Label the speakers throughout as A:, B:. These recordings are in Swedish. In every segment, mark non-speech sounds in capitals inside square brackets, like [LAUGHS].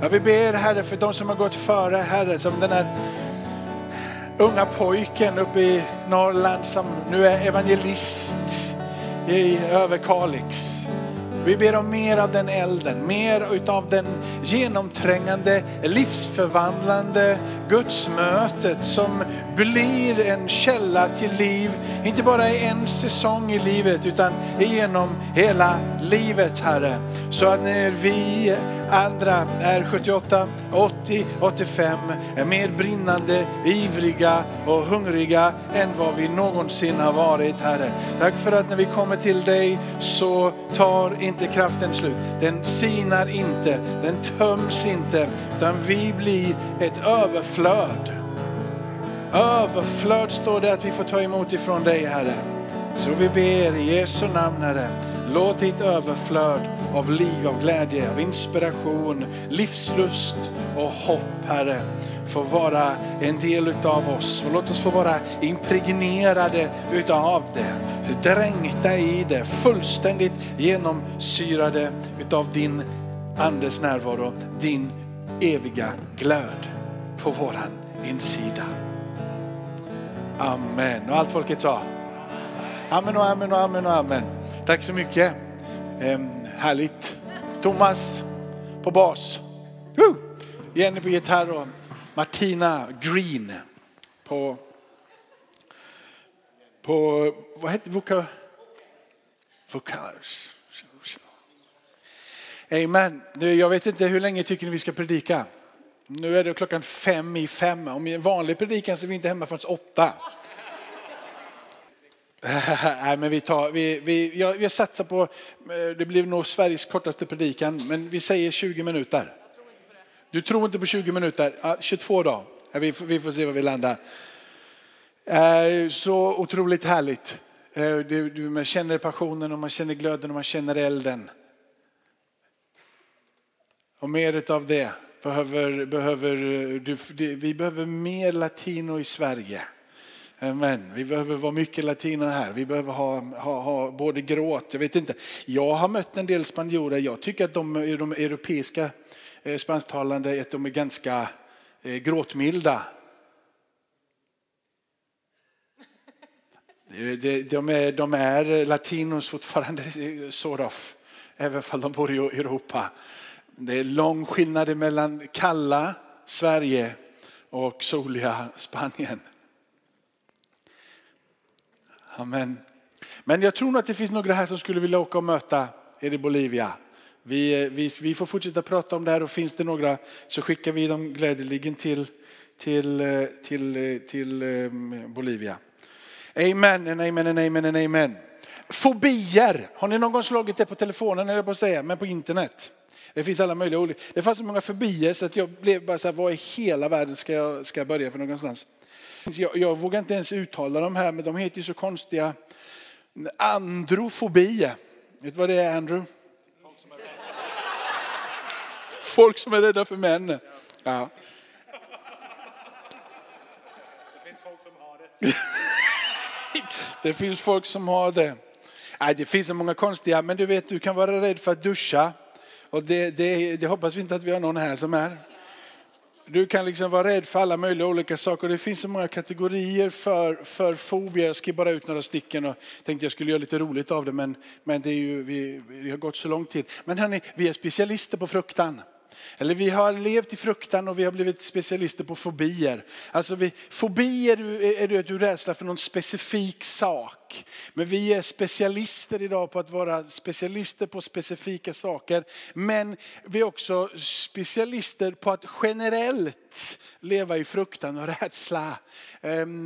A: Ja, vi ber Herre för de som har gått före Herre, som den här unga pojken uppe i Norrland som nu är evangelist i Överkalix. Vi ber om mer av den elden, mer utav den genomträngande, livsförvandlande gudsmötet som blir en källa till liv, inte bara i en säsong i livet utan genom hela livet Herre. Så att när vi andra är 78, 80, 85 är mer brinnande, ivriga och hungriga än vad vi någonsin har varit Herre. Tack för att när vi kommer till dig så tar inte kraften slut. Den sinar inte, den töms inte, utan vi blir ett överflöd. Överflöd står det att vi får ta emot ifrån dig Herre. Så vi ber i Jesu namn Herre, låt ditt överflöd av liv, av glädje, av inspiration, livslust och hopp Herre få vara en del utav oss. Och låt oss få vara impregnerade utav det, dränkta i det, fullständigt genomsyrade utav din Andes närvaro, din eviga glöd på våran insida. Amen. Och allt folket sa? Amen och amen och amen och amen. Tack så mycket. Ehm, härligt. Thomas på bas. Woo! Jenny på gitarr och Martina Green på, på vad heter det? Voka, vokals. Amen. Nu, jag vet inte hur länge tycker ni vi ska predika? Nu är det klockan fem i fem. Om i en vanlig predikan så är vi inte hemma förrän åtta. [LAUGHS] Nej, men vi, tar, vi, vi, jag, jag satsar på, det blir nog Sveriges kortaste predikan, men vi säger 20 minuter. Du tror inte på 20 minuter? Ja, 22 då. Ja, vi, vi får se var vi landar. Eh, så otroligt härligt. Eh, du, man känner passionen och man känner glöden och man känner elden. Och mer av det behöver, behöver eh, du, vi behöver mer latino i Sverige. Amen. Vi behöver vara mycket latino här. Vi behöver ha, ha, ha både gråt, jag vet inte. Jag har mött en del spanjorer. Jag tycker att de, eh, de europeiska eh, spansktalande att de är ganska gråtmilda. De är, de är latinos fortfarande, sort of, även om de bor i Europa. Det är lång skillnad mellan kalla Sverige och soliga Spanien. Amen. Men jag tror nog att det finns några här som skulle vilja åka och möta er i Bolivia. Vi, vi, vi får fortsätta prata om det här och finns det några så skickar vi dem glädjeligen till, till, till, till ehm, Bolivia. Amen, and amen, and amen, and amen. Fobier, har ni någon gång slagit det på telefonen eller på att säga, men på internet? Det finns alla möjliga olika. Det fanns så många fobier så att jag blev bara så här, vad i hela världen ska jag, ska jag börja för någonstans? Jag, jag vågar inte ens uttala de här, men de heter ju så konstiga. Androfobi. Vet du vad det är Andrew? Folk som är rädda för män. Ja.
B: Det finns folk som har det.
A: det finns folk som har det. Nej, det finns så många konstiga, men du vet du kan vara rädd för att duscha. Och det, det, det hoppas vi inte att vi har någon här som är. Du kan liksom vara rädd för alla möjliga olika saker. Det finns så många kategorier för, för fobier. Jag skrev bara ut några stycken och tänkte jag skulle göra lite roligt av det. Men, men det är ju, vi, vi har gått så lång tid. Men hörni, vi är specialister på fruktan. Eller vi har levt i fruktan och vi har blivit specialister på fobier. Alltså vi, fobier är du, du rädsla för någon specifik sak. Men vi är specialister idag på att vara specialister på specifika saker. Men vi är också specialister på att generellt leva i fruktan och rädsla. Ehm,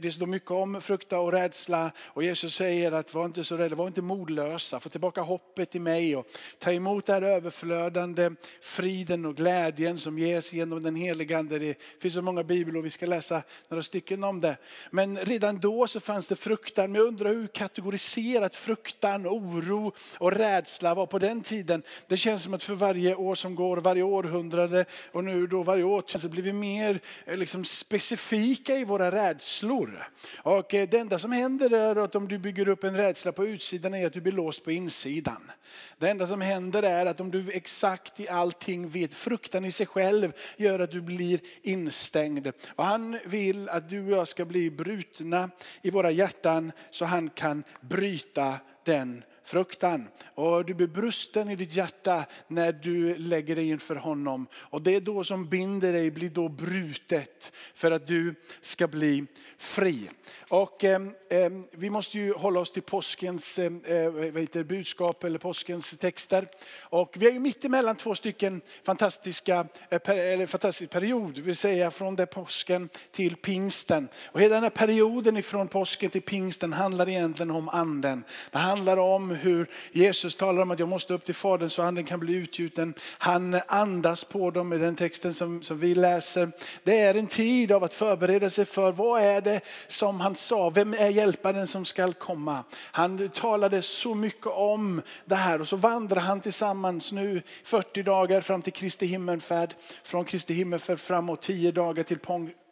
A: det står mycket om fruktan och rädsla och Jesus säger att var inte så rädda, var inte modlösa, få tillbaka hoppet i mig och ta emot det här överflödande friden och glädjen som ges genom den heliga Ande. Det finns så många bibelord, vi ska läsa några stycken om det. Men redan då så fanns det frukt fruktan, men jag undrar hur kategoriserat fruktan, oro och rädsla var på den tiden. Det känns som att för varje år som går, varje århundrade och nu då varje årtionde så blir vi mer eh, liksom, specifika i våra rädslor. Och eh, det enda som händer är att om du bygger upp en rädsla på utsidan är att du blir låst på insidan. Det enda som händer är att om du exakt i allting vet, fruktan i sig själv gör att du blir instängd. Och han vill att du och jag ska bli brutna i våra hjärtan så han kan bryta den fruktan. Och du blir brusten i ditt hjärta när du lägger dig inför honom. Och det är då som binder dig blir då brutet för att du ska bli fri. Och eh, eh vi måste ju hålla oss till påskens eh, eh vad heter, budskap eller påskens texter. Och vi är ju mitt emellan två stycken fantastiska, eh, eller fantastisk period, vill säga från det påsken till pingsten. Och hela den här perioden ifrån påsken till pingsten handlar egentligen om anden. Det handlar om hur Jesus talar om att jag måste upp till Fadern så anden kan bli utgjuten. Han andas på dem i den texten som, som vi läser. Det är en tid av att förbereda sig för vad är det som han sa, vem är hjälparen som skall komma? Han talade så mycket om det här och så vandrar han tillsammans nu 40 dagar fram till Kristi himmelfärd. Från Kristi himmelfärd framåt 10 dagar till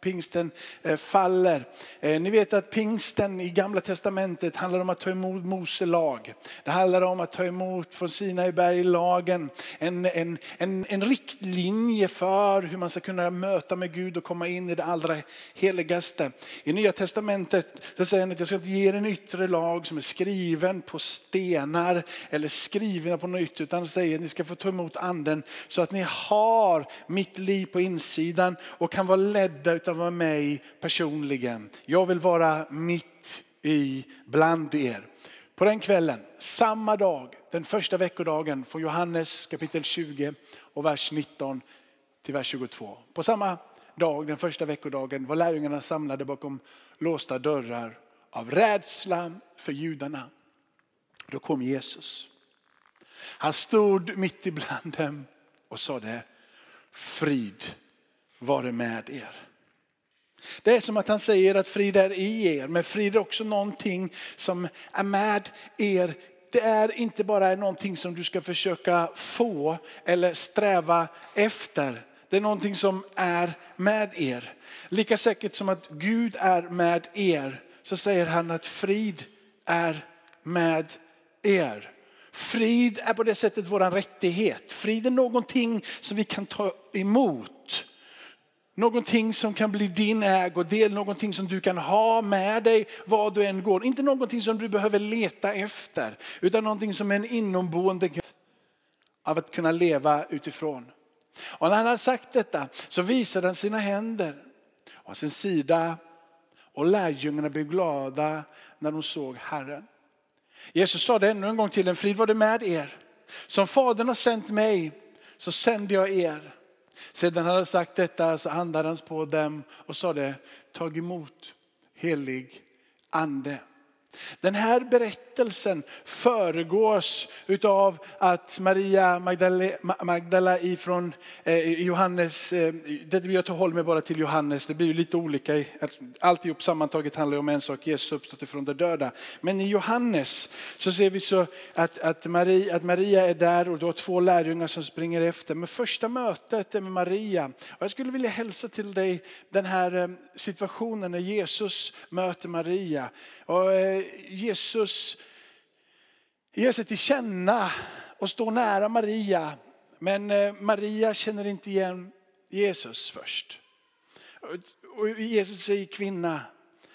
A: pingsten eh, faller. Eh, ni vet att pingsten i gamla testamentet handlar om att ta emot Mose lag. Det handlar om att ta emot från Sinai berg-lagen en, en, en, en riktlinje för hur man ska kunna möta med Gud och komma in i det allra heligaste. I nya testamentet så säger han att jag ska inte ge er en yttre lag som är skriven på stenar eller skriven på något yttre utan säger att ni ska få ta emot anden så att ni har mitt liv på insidan och kan vara ledda utav vara mig personligen. Jag vill vara mitt i bland er. På den kvällen, samma dag, den första veckodagen från Johannes kapitel 20 och vers 19 till vers 22. På samma dag, den första veckodagen, var lärjungarna samlade bakom låsta dörrar av rädsla för judarna. Då kom Jesus. Han stod mitt ibland dem och sade frid vare med er. Det är som att han säger att frid är i er, men frid är också någonting som är med er. Det är inte bara någonting som du ska försöka få eller sträva efter. Det är någonting som är med er. Lika säkert som att Gud är med er så säger han att frid är med er. Frid är på det sättet vår rättighet. Frid är någonting som vi kan ta emot. Någonting som kan bli din ägodel, någonting som du kan ha med dig var du än går. Inte någonting som du behöver leta efter, utan någonting som är en inomboende av att kunna leva utifrån. Och när han har sagt detta så visade han sina händer och sin sida och lärjungarna blev glada när de såg Herren. Jesus sa det ännu en gång till en frid var det med er. Som Fadern har sänt mig så sänder jag er. Sedan han hade sagt detta så andades han på dem och sade, tag emot helig ande. Den här berättelsen föregås av att Maria Magdala ifrån eh, Johannes, eh, det jag tar håll mig bara till Johannes, det blir ju lite olika, alltihop sammantaget handlar om en sak, Jesus uppstått ifrån de döda. Men i Johannes så ser vi så att, att, Maria, att Maria är där och du har två lärjungar som springer efter. Men första mötet är med Maria. Och jag skulle vilja hälsa till dig den här eh, situationen när Jesus möter Maria. Och Jesus ger sig till känna och står nära Maria. Men eh, Maria känner inte igen Jesus först. Och Jesus säger kvinna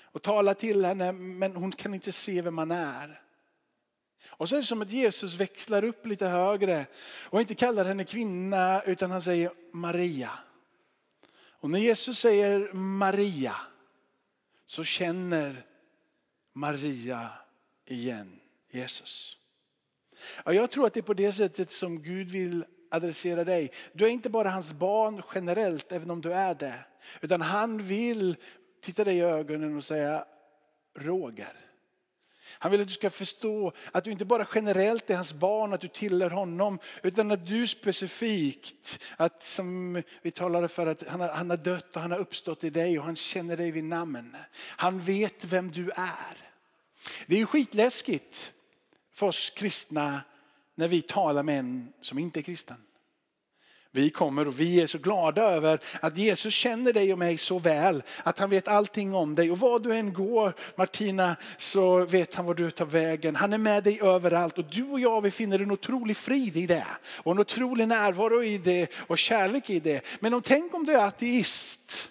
A: och talar till henne men hon kan inte se vem han är. Och så är det som att Jesus växlar upp lite högre och inte kallar henne kvinna utan han säger Maria. Och när Jesus säger Maria så känner Maria igen Jesus. Ja, jag tror att det är på det sättet som Gud vill adressera dig. Du är inte bara hans barn generellt, även om du är det. Utan han vill titta dig i ögonen och säga Roger. Han vill att du ska förstå att du inte bara generellt är hans barn, att du tillhör honom, utan att du specifikt, att som vi talade för, att han har, han har dött och han har uppstått i dig och han känner dig vid namn. Han vet vem du är. Det är ju skitläskigt för oss kristna när vi talar med en som inte är kristen. Vi kommer och vi är så glada över att Jesus känner dig och mig så väl. Att han vet allting om dig. Och var du än går Martina så vet han var du tar vägen. Han är med dig överallt. Och du och jag vi finner en otrolig frid i det. Och en otrolig närvaro i det och kärlek i det. Men om, tänk om du är ateist.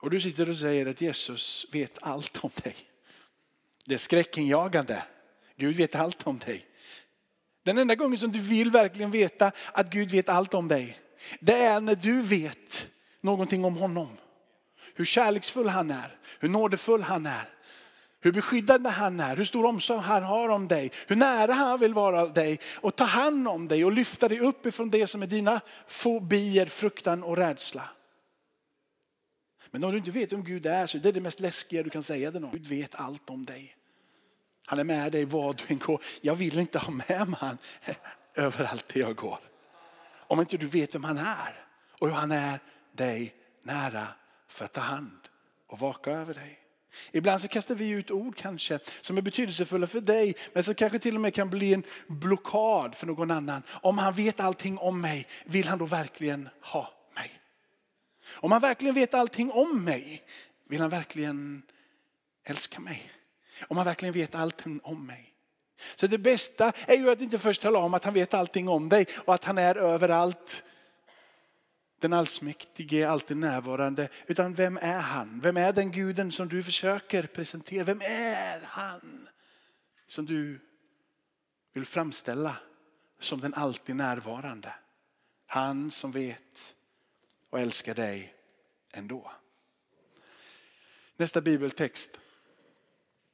A: Och du sitter och säger att Jesus vet allt om dig. Det är skräckinjagande. Gud vet allt om dig. Den enda gången som du vill verkligen veta att Gud vet allt om dig, det är när du vet någonting om honom. Hur kärleksfull han är, hur nådefull han är, hur beskyddande han är, hur stor omsorg han har om dig, hur nära han vill vara dig och ta hand om dig och lyfta dig upp ifrån det som är dina fobier, fruktan och rädsla. Men om du inte vet vem Gud är så är det det mest läskiga du kan säga till någon. Gud vet allt om dig. Han är med dig var du än går. Jag vill inte ha med mig han [LAUGHS] överallt där jag går. Om inte du vet vem han är och hur han är dig nära för att ta hand och vaka över dig. Ibland så kastar vi ut ord kanske som är betydelsefulla för dig men som kanske till och med kan bli en blockad för någon annan. Om han vet allting om mig, vill han då verkligen ha mig? Om han verkligen vet allting om mig, vill han verkligen älska mig? Om han verkligen vet allting om mig. Så det bästa är ju att inte först tala om att han vet allting om dig och att han är överallt. Den allsmäktige, alltid närvarande. Utan vem är han? Vem är den guden som du försöker presentera? Vem är han som du vill framställa som den alltid närvarande? Han som vet och älskar dig ändå. Nästa bibeltext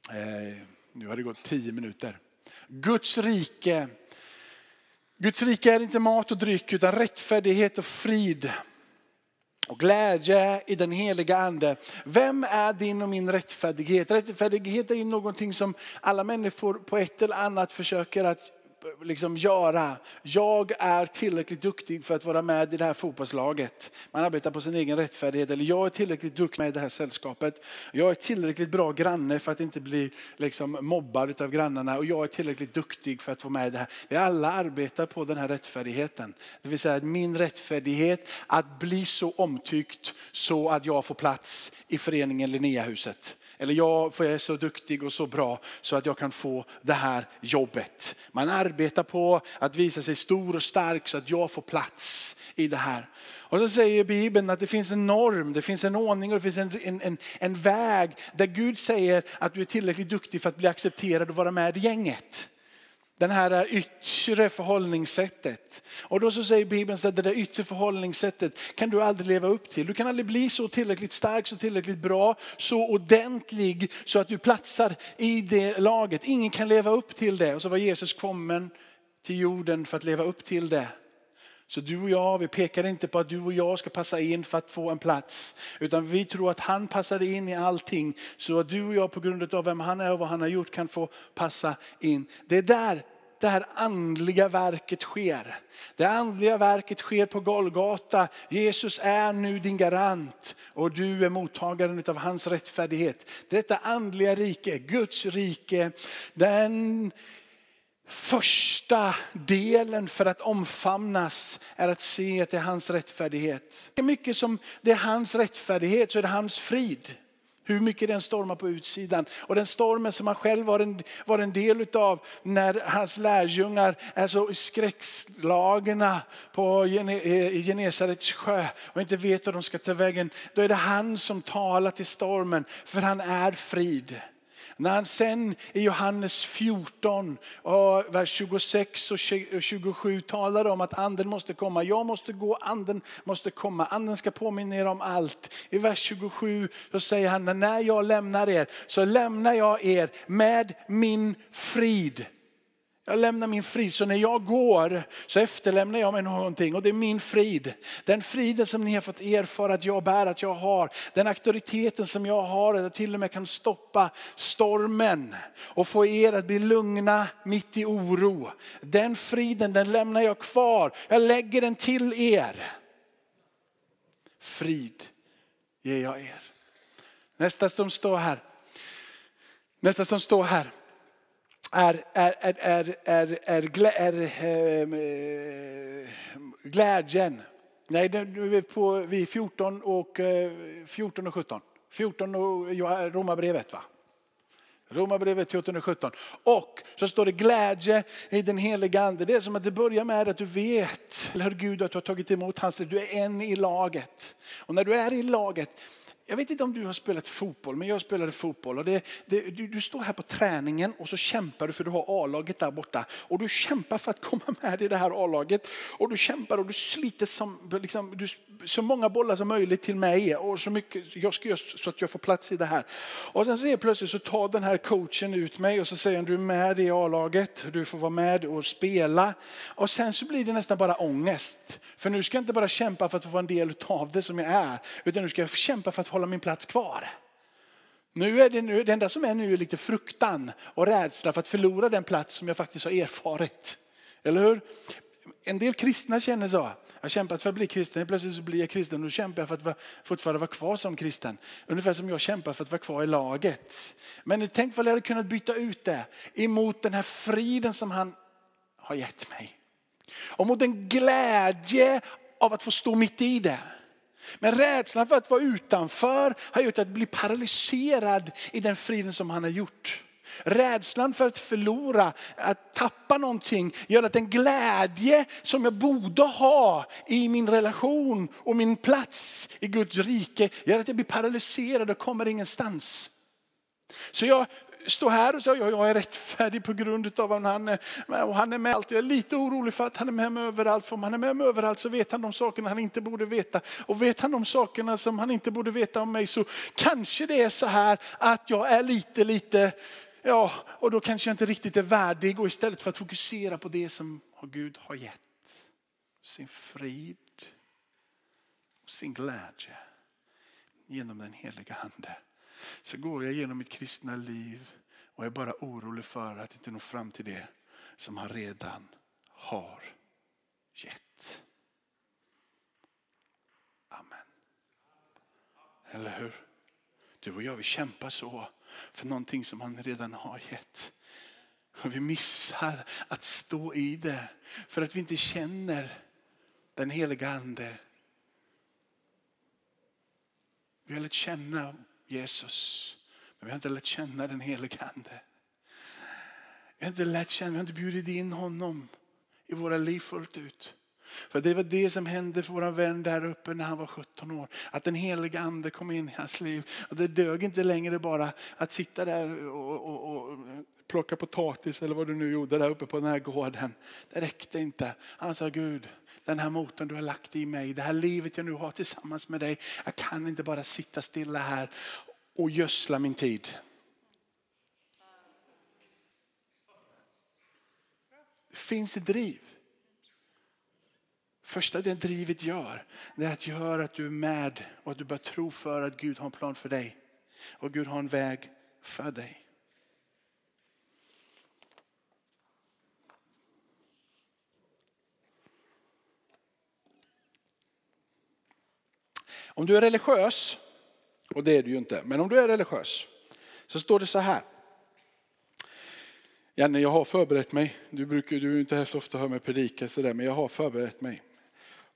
A: Eh, nu har det gått tio minuter. Guds rike. Guds rike är inte mat och dryck utan rättfärdighet och frid och glädje i den heliga ande. Vem är din och min rättfärdighet? Rättfärdighet är ju någonting som alla människor på ett eller annat försöker att liksom göra. Jag är tillräckligt duktig för att vara med i det här fotbollslaget. Man arbetar på sin egen rättfärdighet. Eller jag är tillräckligt duktig med i det här sällskapet. Jag är tillräckligt bra granne för att inte bli liksom mobbad av grannarna. Och jag är tillräckligt duktig för att vara med i det här. Vi alla arbetar på den här rättfärdigheten. Det vill säga min rättfärdighet att bli så omtyckt så att jag får plats i föreningen Linneahuset. Eller jag är så duktig och så bra så att jag kan få det här jobbet. Man arbetar på att visa sig stor och stark så att jag får plats i det här. Och så säger Bibeln att det finns en norm, det finns en ordning och det finns en, en, en väg där Gud säger att du är tillräckligt duktig för att bli accepterad och vara med i gänget. Den här yttre förhållningssättet. Och då så säger Bibeln att det där yttre förhållningssättet kan du aldrig leva upp till. Du kan aldrig bli så tillräckligt stark, så tillräckligt bra, så ordentlig så att du platsar i det laget. Ingen kan leva upp till det. Och så var Jesus kommen till jorden för att leva upp till det. Så du och jag, vi pekar inte på att du och jag ska passa in för att få en plats. Utan vi tror att han passade in i allting. Så att du och jag på grund av vem han är och vad han har gjort kan få passa in. Det är där det här andliga verket sker. Det andliga verket sker på Golgata. Jesus är nu din garant och du är mottagaren av hans rättfärdighet. Detta andliga rike, Guds rike, den första delen för att omfamnas är att se att det är hans rättfärdighet. Hur mycket som det är hans rättfärdighet så är det hans frid. Hur mycket den stormar på utsidan. Och den stormen som han själv var en, var en del utav när hans lärjungar är så skräckslagna på eh, Genesarets sjö och inte vet var de ska ta vägen. Då är det han som talar till stormen för han är frid. När han sen i Johannes 14, vers 26 och 27 talar om att anden måste komma. Jag måste gå, anden måste komma. Anden ska påminna er om allt. I vers 27 så säger han, när jag lämnar er så lämnar jag er med min frid. Jag lämnar min frid, så när jag går så efterlämnar jag mig någonting och det är min frid. Den friden som ni har fått erfara att jag bär, att jag har. Den auktoriteten som jag har, att jag till och med kan stoppa stormen och få er att bli lugna mitt i oro. Den friden, den lämnar jag kvar. Jag lägger den till er. Frid ger jag er. Nästa som står här. Nästa som står här är, är, är, är, är, är, glä, är ehm, eh, glädjen. Nej, nu är vi på vi är 14 och, eh, 14 och 17. 14 och Romarbrevet va? Romarbrevet 14 och 17. Och så står det glädje i den heliga ande. Det är som att det börjar med att du vet, eller Gud att du har tagit emot hans Du är en i laget. Och när du är i laget, jag vet inte om du har spelat fotboll, men jag spelade fotboll. Och det, det, du, du, står här på träningen och så kämpar du för du har A-laget där borta. Och du kämpar för att komma med i det här A-laget. Och du kämpar och du sliter som, liksom, du, så många bollar som möjligt till mig. Och så mycket jag ska göra så att jag får plats i det här. Och sen så plötsligt så tar den här coachen ut mig och så säger han du är med i A-laget. Du får vara med och spela. Och sen så blir det nästan bara ångest. För nu ska jag inte bara kämpa för att få vara en del av det som jag är. Utan nu ska jag kämpa för att hålla min plats kvar. Nu är det, nu, det enda som är nu är lite fruktan och rädsla för att förlora den plats som jag faktiskt har erfarit. Eller hur? En del kristna känner så. Jag har kämpat för att bli kristen, plötsligt så blir jag kristen och då kämpar jag för att vara, fortfarande vara kvar som kristen. Ungefär som jag kämpar för att vara kvar i laget. Men tänk vad jag hade kunnat byta ut det emot den här friden som han har gett mig. Och mot en glädje av att få stå mitt i det. Men rädslan för att vara utanför har gjort att bli paralyserad i den friden som han har gjort. Rädslan för att förlora, att tappa någonting gör att den glädje som jag borde ha i min relation och min plats i Guds rike gör att jag blir paralyserad och kommer ingenstans. Så jag stå här och säga att jag är rättfärdig på grund av att han är, och han är med allt. Jag är lite orolig för att han är med mig överallt. För om han är med mig överallt så vet han de sakerna han inte borde veta. Och vet han de sakerna som han inte borde veta om mig så kanske det är så här att jag är lite, lite, ja, och då kanske jag inte riktigt är värdig. Och istället för att fokusera på det som Gud har gett, sin frid och sin glädje genom den heliga Ande så går jag genom mitt kristna liv och är bara orolig för att inte nå fram till det som han redan har gett. Amen. Eller hur? Du och jag vi kämpar så för någonting som han redan har gett. Och vi missar att stå i det för att vi inte känner den heliga ande. Vi har lärt känna Jesus. Men vi har inte lärt känna den helige Ande. Vi har inte lärt känna, vi har inte bjudit in honom i våra liv fullt ut. För det var det som hände för vår vän där uppe när han var 17 år. Att den heliga ande kom in i hans liv. Och det dög inte längre bara att sitta där och, och, och plocka potatis eller vad du nu gjorde där uppe på den här gården. Det räckte inte. Han sa Gud, den här motorn du har lagt i mig, det här livet jag nu har tillsammans med dig. Jag kan inte bara sitta stilla här och gödsla min tid. Det finns ett driv. Första det drivet gör, det är att göra att du är med och att du börjar tro för att Gud har en plan för dig. Och Gud har en väg för dig. Om du är religiös, och det är du ju inte, men om du är religiös så står det så här. Janne, jag har förberett mig. Du brukar du är inte här så ofta hör mig predika sådär, men jag har förberett mig.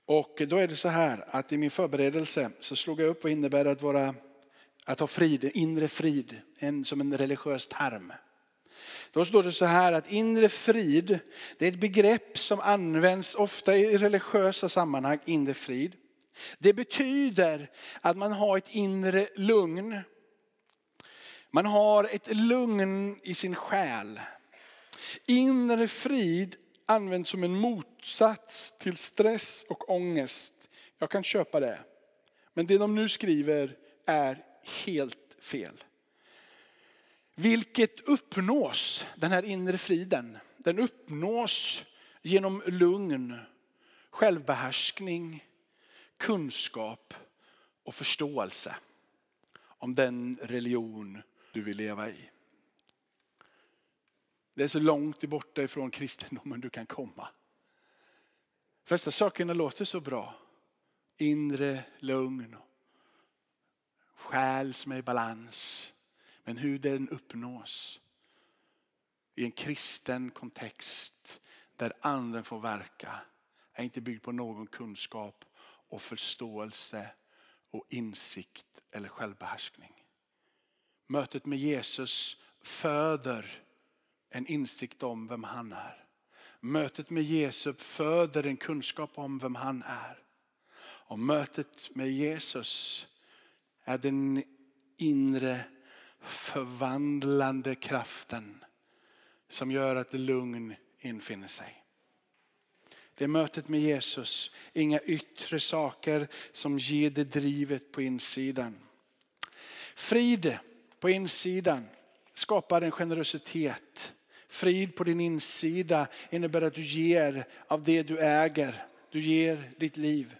A: Och då är det så här att i min förberedelse så slog jag upp vad innebär att, vara, att ha frid, inre frid, en, som en religiös term. Då står det så här att inre frid, det är ett begrepp som används ofta i religiösa sammanhang, inre frid. Det betyder att man har ett inre lugn. Man har ett lugn i sin själ. Inre frid används som en motsats till stress och ångest. Jag kan köpa det. Men det de nu skriver är helt fel. Vilket uppnås, den här inre friden, den uppnås genom lugn, självbehärskning, kunskap och förståelse om den religion du vill leva i. Det är så långt borta ifrån kristendomen du kan komma. Första sakerna låter så bra. Inre lugn, själ som är i balans. Men hur den uppnås i en kristen kontext där anden får verka är inte byggd på någon kunskap och förståelse och insikt eller självbehärskning. Mötet med Jesus föder en insikt om vem han är. Mötet med Jesus föder en kunskap om vem han är. Och mötet med Jesus är den inre förvandlande kraften som gör att lugn infinner sig. Det är mötet med Jesus, inga yttre saker som ger det drivet på insidan. Frid på insidan skapar en generositet. Frid på din insida innebär att du ger av det du äger. Du ger ditt liv.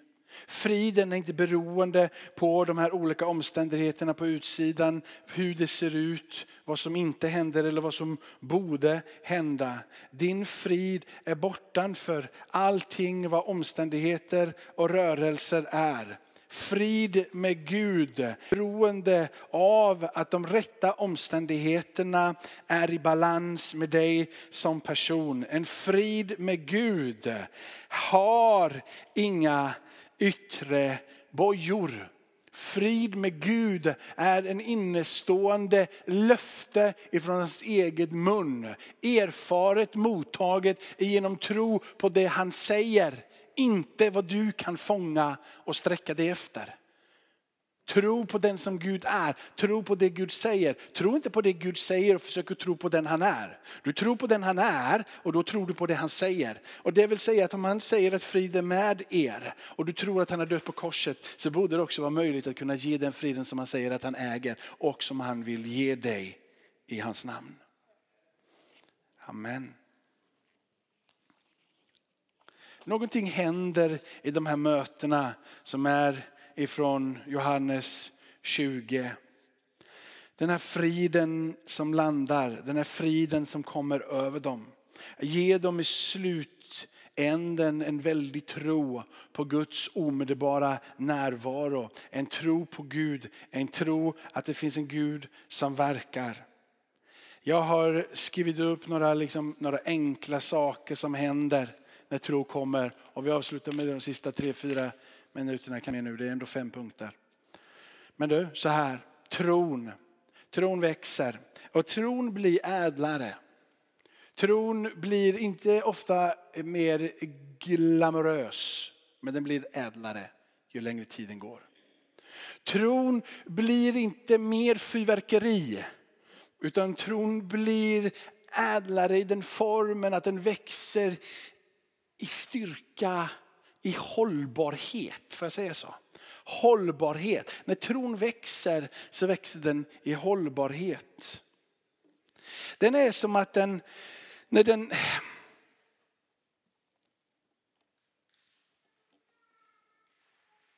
A: Friden är inte beroende på de här olika omständigheterna på utsidan, hur det ser ut, vad som inte händer eller vad som borde hända. Din frid är bortanför allting vad omständigheter och rörelser är. Frid med Gud beroende av att de rätta omständigheterna är i balans med dig som person. En frid med Gud har inga yttre bojor. Frid med Gud är en innestående löfte ifrån hans eget mun. Erfaret mottaget genom tro på det han säger. Inte vad du kan fånga och sträcka dig efter. Tro på den som Gud är, tro på det Gud säger. Tro inte på det Gud säger och försök att tro på den han är. Du tror på den han är och då tror du på det han säger. Och det vill säga att om han säger att frid är med er och du tror att han har dött på korset så borde det också vara möjligt att kunna ge den friden som han säger att han äger och som han vill ge dig i hans namn. Amen. Någonting händer i de här mötena som är ifrån Johannes 20. Den här friden som landar, den här friden som kommer över dem. Ge dem i slutänden en väldig tro på Guds omedelbara närvaro. En tro på Gud, en tro att det finns en Gud som verkar. Jag har skrivit upp några, liksom, några enkla saker som händer när tro kommer. Och vi avslutar med de sista tre, fyra minuterna kan jag nu. Det är ändå fem punkter. Men du, så här. Tron. Tron växer och tron blir ädlare. Tron blir inte ofta mer glamorös, men den blir ädlare ju längre tiden går. Tron blir inte mer fyrverkeri, utan tron blir ädlare i den formen att den växer i styrka, i hållbarhet. Får jag säga så? Hållbarhet. När tron växer så växer den i hållbarhet. Den är som att den, när den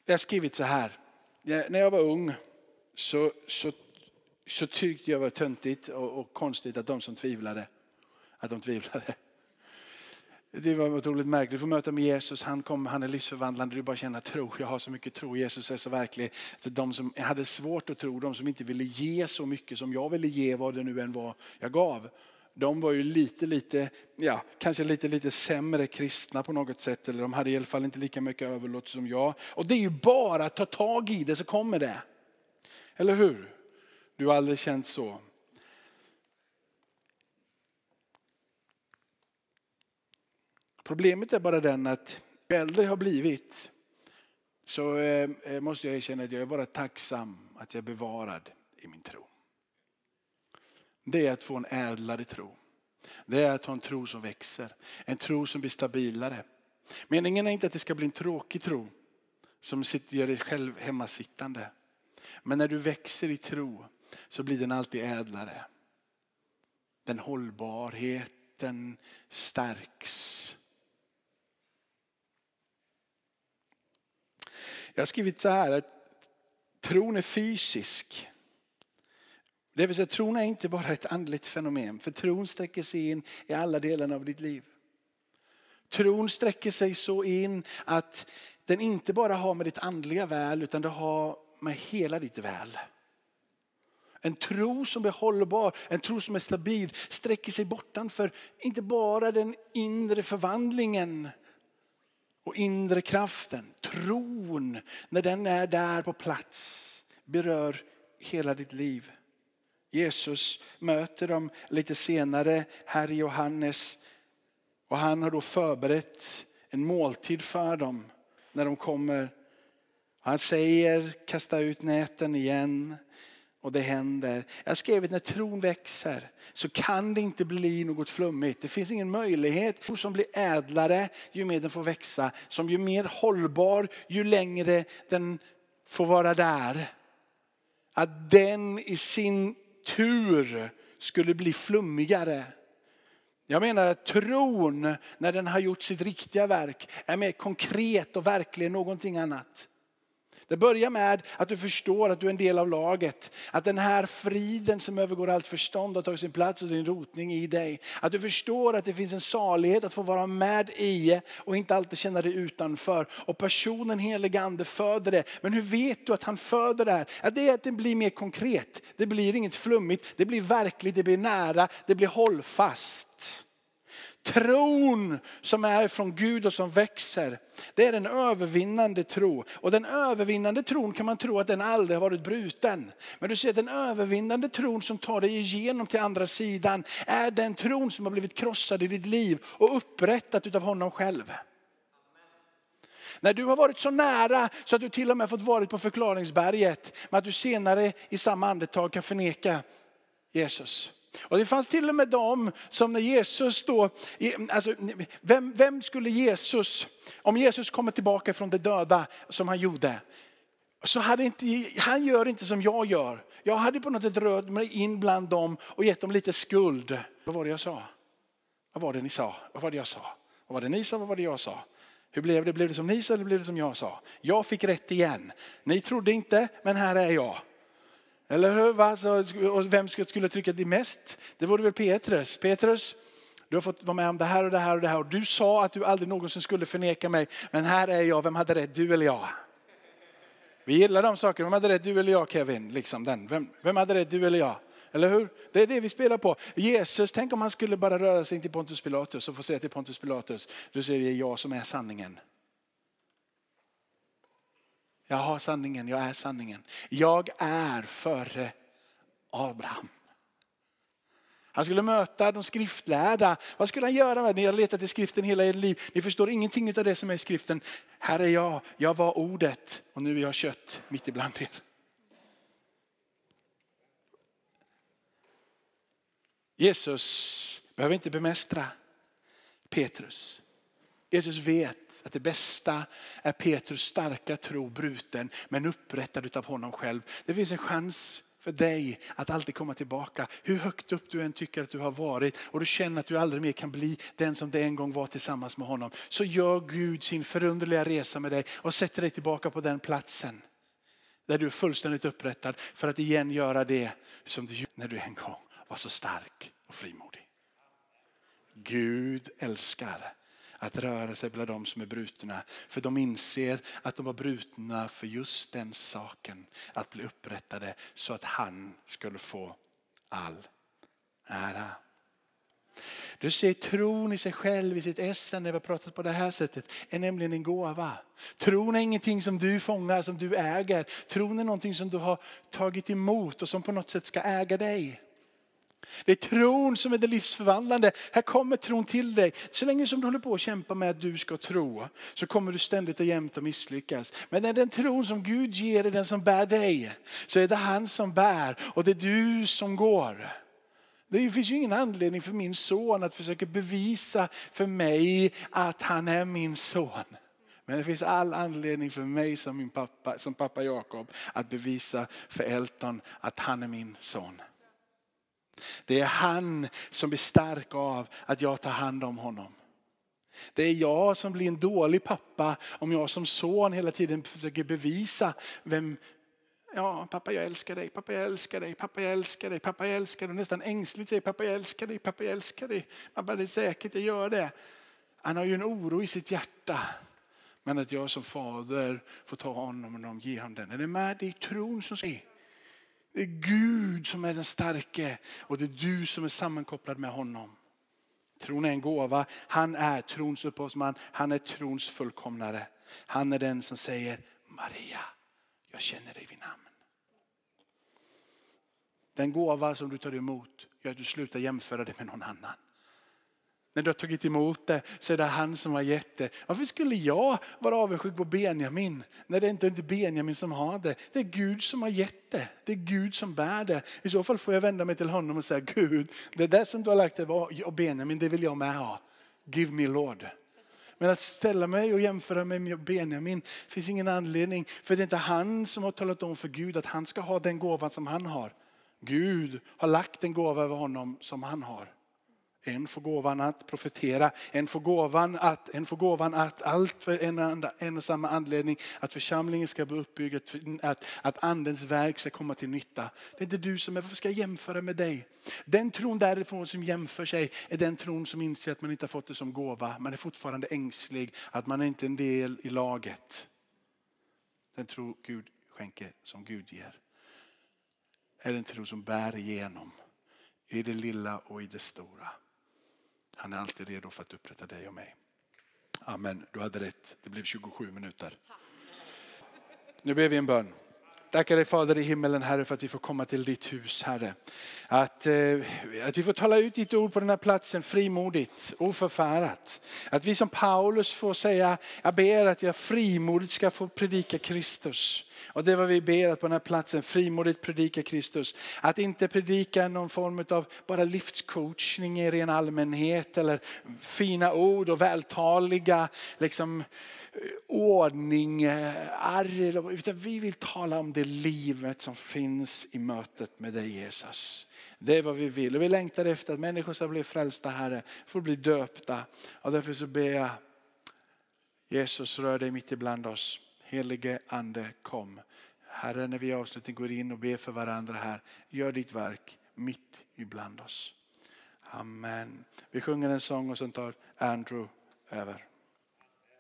A: Jag har skrivit så här. När jag var ung så, så, så tyckte jag var töntigt och, och konstigt att de som tvivlade, att de tvivlade. Det var otroligt märkligt. att få möta med Jesus, han, kom, han är livsförvandlande. Du bara känner tro, jag har så mycket tro. Jesus är så verklig. Så de som hade svårt att tro, de som inte ville ge så mycket som jag ville ge, vad det nu än var jag gav. De var ju lite, lite, ja, kanske lite, lite sämre kristna på något sätt. Eller de hade i alla fall inte lika mycket överlåtelse som jag. Och det är ju bara att ta tag i det så kommer det. Eller hur? Du har aldrig känt så. Problemet är bara den att ju äldre jag har blivit så eh, eh, måste jag erkänna att jag är bara tacksam att jag är bevarad i min tro. Det är att få en ädlare tro. Det är att ha en tro som växer. En tro som blir stabilare. Meningen är inte att det ska bli en tråkig tro som gör dig själv hemmasittande. Men när du växer i tro så blir den alltid ädlare. Den hållbarheten stärks. Jag har skrivit så här att tron är fysisk. Det vill säga tron är inte bara ett andligt fenomen. För tron sträcker sig in i alla delar av ditt liv. Tron sträcker sig så in att den inte bara har med ditt andliga väl utan det har med hela ditt väl. En tro som är hållbar, en tro som är stabil, sträcker sig bortanför inte bara den inre förvandlingen och inre kraften. Tron, när den är där på plats, berör hela ditt liv. Jesus möter dem lite senare här i Johannes och han har då förberett en måltid för dem när de kommer. Han säger kasta ut näten igen och det händer. Jag skrev att när tron växer så kan det inte bli något flummigt. Det finns ingen möjlighet. Tro som blir ädlare ju mer den får växa. Som ju mer hållbar ju längre den får vara där. Att den i sin tur skulle bli flummigare. Jag menar att tron, när den har gjort sitt riktiga verk, är mer konkret och verklig än någonting annat. Det börjar med att du förstår att du är en del av laget. Att den här friden som övergår allt förstånd har tagit sin plats och sin rotning i dig. Att du förstår att det finns en salighet att få vara med i och inte alltid känna dig utanför. Och personen helige ande föder det. Men hur vet du att han föder det här? Ja, det är att det blir mer konkret. Det blir inget flummigt, det blir verkligt, det blir nära, det blir hållfast. Tron som är från Gud och som växer, det är en övervinnande tro. Och den övervinnande tron kan man tro att den aldrig har varit bruten. Men du ser den övervinnande tron som tar dig igenom till andra sidan är den tron som har blivit krossad i ditt liv och upprättat utav honom själv. När du har varit så nära så att du till och med fått vara på förklaringsberget, men att du senare i samma andetag kan förneka Jesus. Och det fanns till och med de som när Jesus då, alltså, vem, vem skulle Jesus, om Jesus kommer tillbaka från de döda som han gjorde, så hade inte, han gör inte som jag gör. Jag hade på något sätt rört mig in bland dem och gett dem lite skuld. Vad var det jag sa? Vad var det ni sa? Vad var det jag sa? Vad var det ni sa? Vad var det jag sa? Hur blev det? Blev det som ni sa eller blev det som jag sa? Jag fick rätt igen. Ni trodde inte, men här är jag. Eller hur? Va? Så, och vem skulle trycka dig mest? Det vore väl Petrus. Petrus, du har fått vara med om det här och det här och det här. Och du sa att du aldrig någonsin skulle förneka mig. Men här är jag, vem hade rätt? Du eller jag? Vi gillar de sakerna. Vem hade rätt? Du eller jag Kevin? Liksom den. Vem, vem hade rätt? Du eller jag? Eller hur? Det är det vi spelar på. Jesus, tänk om han skulle bara röra sig in till Pontus Pilatus och få säga till Pontus Pilatus, du säger det är jag som är sanningen. Jag har sanningen, jag är sanningen. Jag är före Abraham. Han skulle möta de skriftlärda. Vad skulle han göra? Ni har letat i skriften hela ert liv. Ni förstår ingenting av det som är i skriften. Här är jag, jag var ordet och nu är jag kött mitt ibland er. Jesus behöver inte bemästra Petrus. Jesus vet att det bästa är Petrus starka tro bruten men upprättad av honom själv. Det finns en chans för dig att alltid komma tillbaka. Hur högt upp du än tycker att du har varit och du känner att du aldrig mer kan bli den som du en gång var tillsammans med honom. Så gör Gud sin förunderliga resa med dig och sätter dig tillbaka på den platsen. Där du är fullständigt upprättad för att igen göra det som du gjorde när du en gång var så stark och frimodig. Gud älskar att röra sig bland de som är brutna. För de inser att de var brutna för just den saken. Att bli upprättade så att han skulle få all ära. Du ser tron i sig själv, i sitt essen när vi har pratat på det här sättet, är nämligen en gåva. Tron är ingenting som du fångar, som du äger. Tron är någonting som du har tagit emot och som på något sätt ska äga dig. Det är tron som är det livsförvandlande. Här kommer tron till dig. Så länge som du håller på att kämpa med att du ska tro så kommer du ständigt och jämt att misslyckas. Men när den tron som Gud ger är den som bär dig så är det han som bär och det är du som går. Det finns ju ingen anledning för min son att försöka bevisa för mig att han är min son. Men det finns all anledning för mig som, min pappa, som pappa Jakob att bevisa för Elton att han är min son. Det är han som blir stark av att jag tar hand om honom. Det är jag som blir en dålig pappa om jag som son hela tiden försöker bevisa vem, ja pappa jag älskar dig, pappa jag älskar dig, pappa jag älskar dig, pappa jag älskar dig. Nästan ängsligt säger pappa jag älskar dig, pappa jag älskar dig. Pappa det är säkert jag gör det. Han har ju en oro i sitt hjärta. Men att jag som fader får ta honom och ge honom den. Är det med i tron som säger det är Gud som är den starke och det är du som är sammankopplad med honom. Tron är en gåva. Han är trons upphovsman. Han är trons fullkomnare. Han är den som säger Maria, jag känner dig vid namn. Den gåva som du tar emot gör att du slutar jämföra dig med någon annan. När du har tagit emot det så är det han som har gett det. Varför skulle jag vara avundsjuk på Benjamin när det inte är Benjamin som har det? Det är Gud som har gett det. Det är Gud som bär det. I så fall får jag vända mig till honom och säga Gud, det där som du har lagt det och Benjamin, det vill jag med ha. Give me Lord. Men att ställa mig och jämföra mig med Benjamin finns ingen anledning. För det är inte han som har talat om för Gud att han ska ha den gåvan som han har. Gud har lagt en gåva över honom som han har. En får gåvan att profetera, en får gåvan att, en får gåvan att allt för en, enda, en och samma anledning, att församlingen ska bli uppbyggd, att, att andens verk ska komma till nytta. Det är inte du som är, varför ska jag jämföra med dig? Den tron därifrån som jämför sig är den tron som inser att man inte har fått det som gåva. Man är fortfarande ängslig, att man är inte är en del i laget. Den tro Gud skänker som Gud ger. Är den tro som bär igenom i det lilla och i det stora. Han är alltid redo för att upprätta dig och mig. Amen, du hade rätt. Det blev 27 minuter. Nu ber vi en bön. Tackar dig Fader i himmelen Herre för att vi får komma till ditt hus Herre. Att, eh, att vi får tala ut ditt ord på den här platsen frimodigt, oförfärat. Att vi som Paulus får säga, jag ber att jag frimodigt ska få predika Kristus. Och det är vad vi ber att på den här platsen frimodigt predika Kristus. Att inte predika någon form av bara livscoachning i ren allmänhet eller fina ord och vältaliga liksom, ordning, eh, arr, utan vi vill tala om det livet som finns i mötet med dig Jesus. Det är vad vi vill och vi längtar efter att människor ska bli frälsta Herre, får bli döpta. Och därför så ber jag Jesus rör dig mitt ibland oss. Helige Ande kom. Herre när vi avslutar går in och ber för varandra här, gör ditt verk mitt ibland oss. Amen. Vi sjunger en sång och sen tar Andrew över.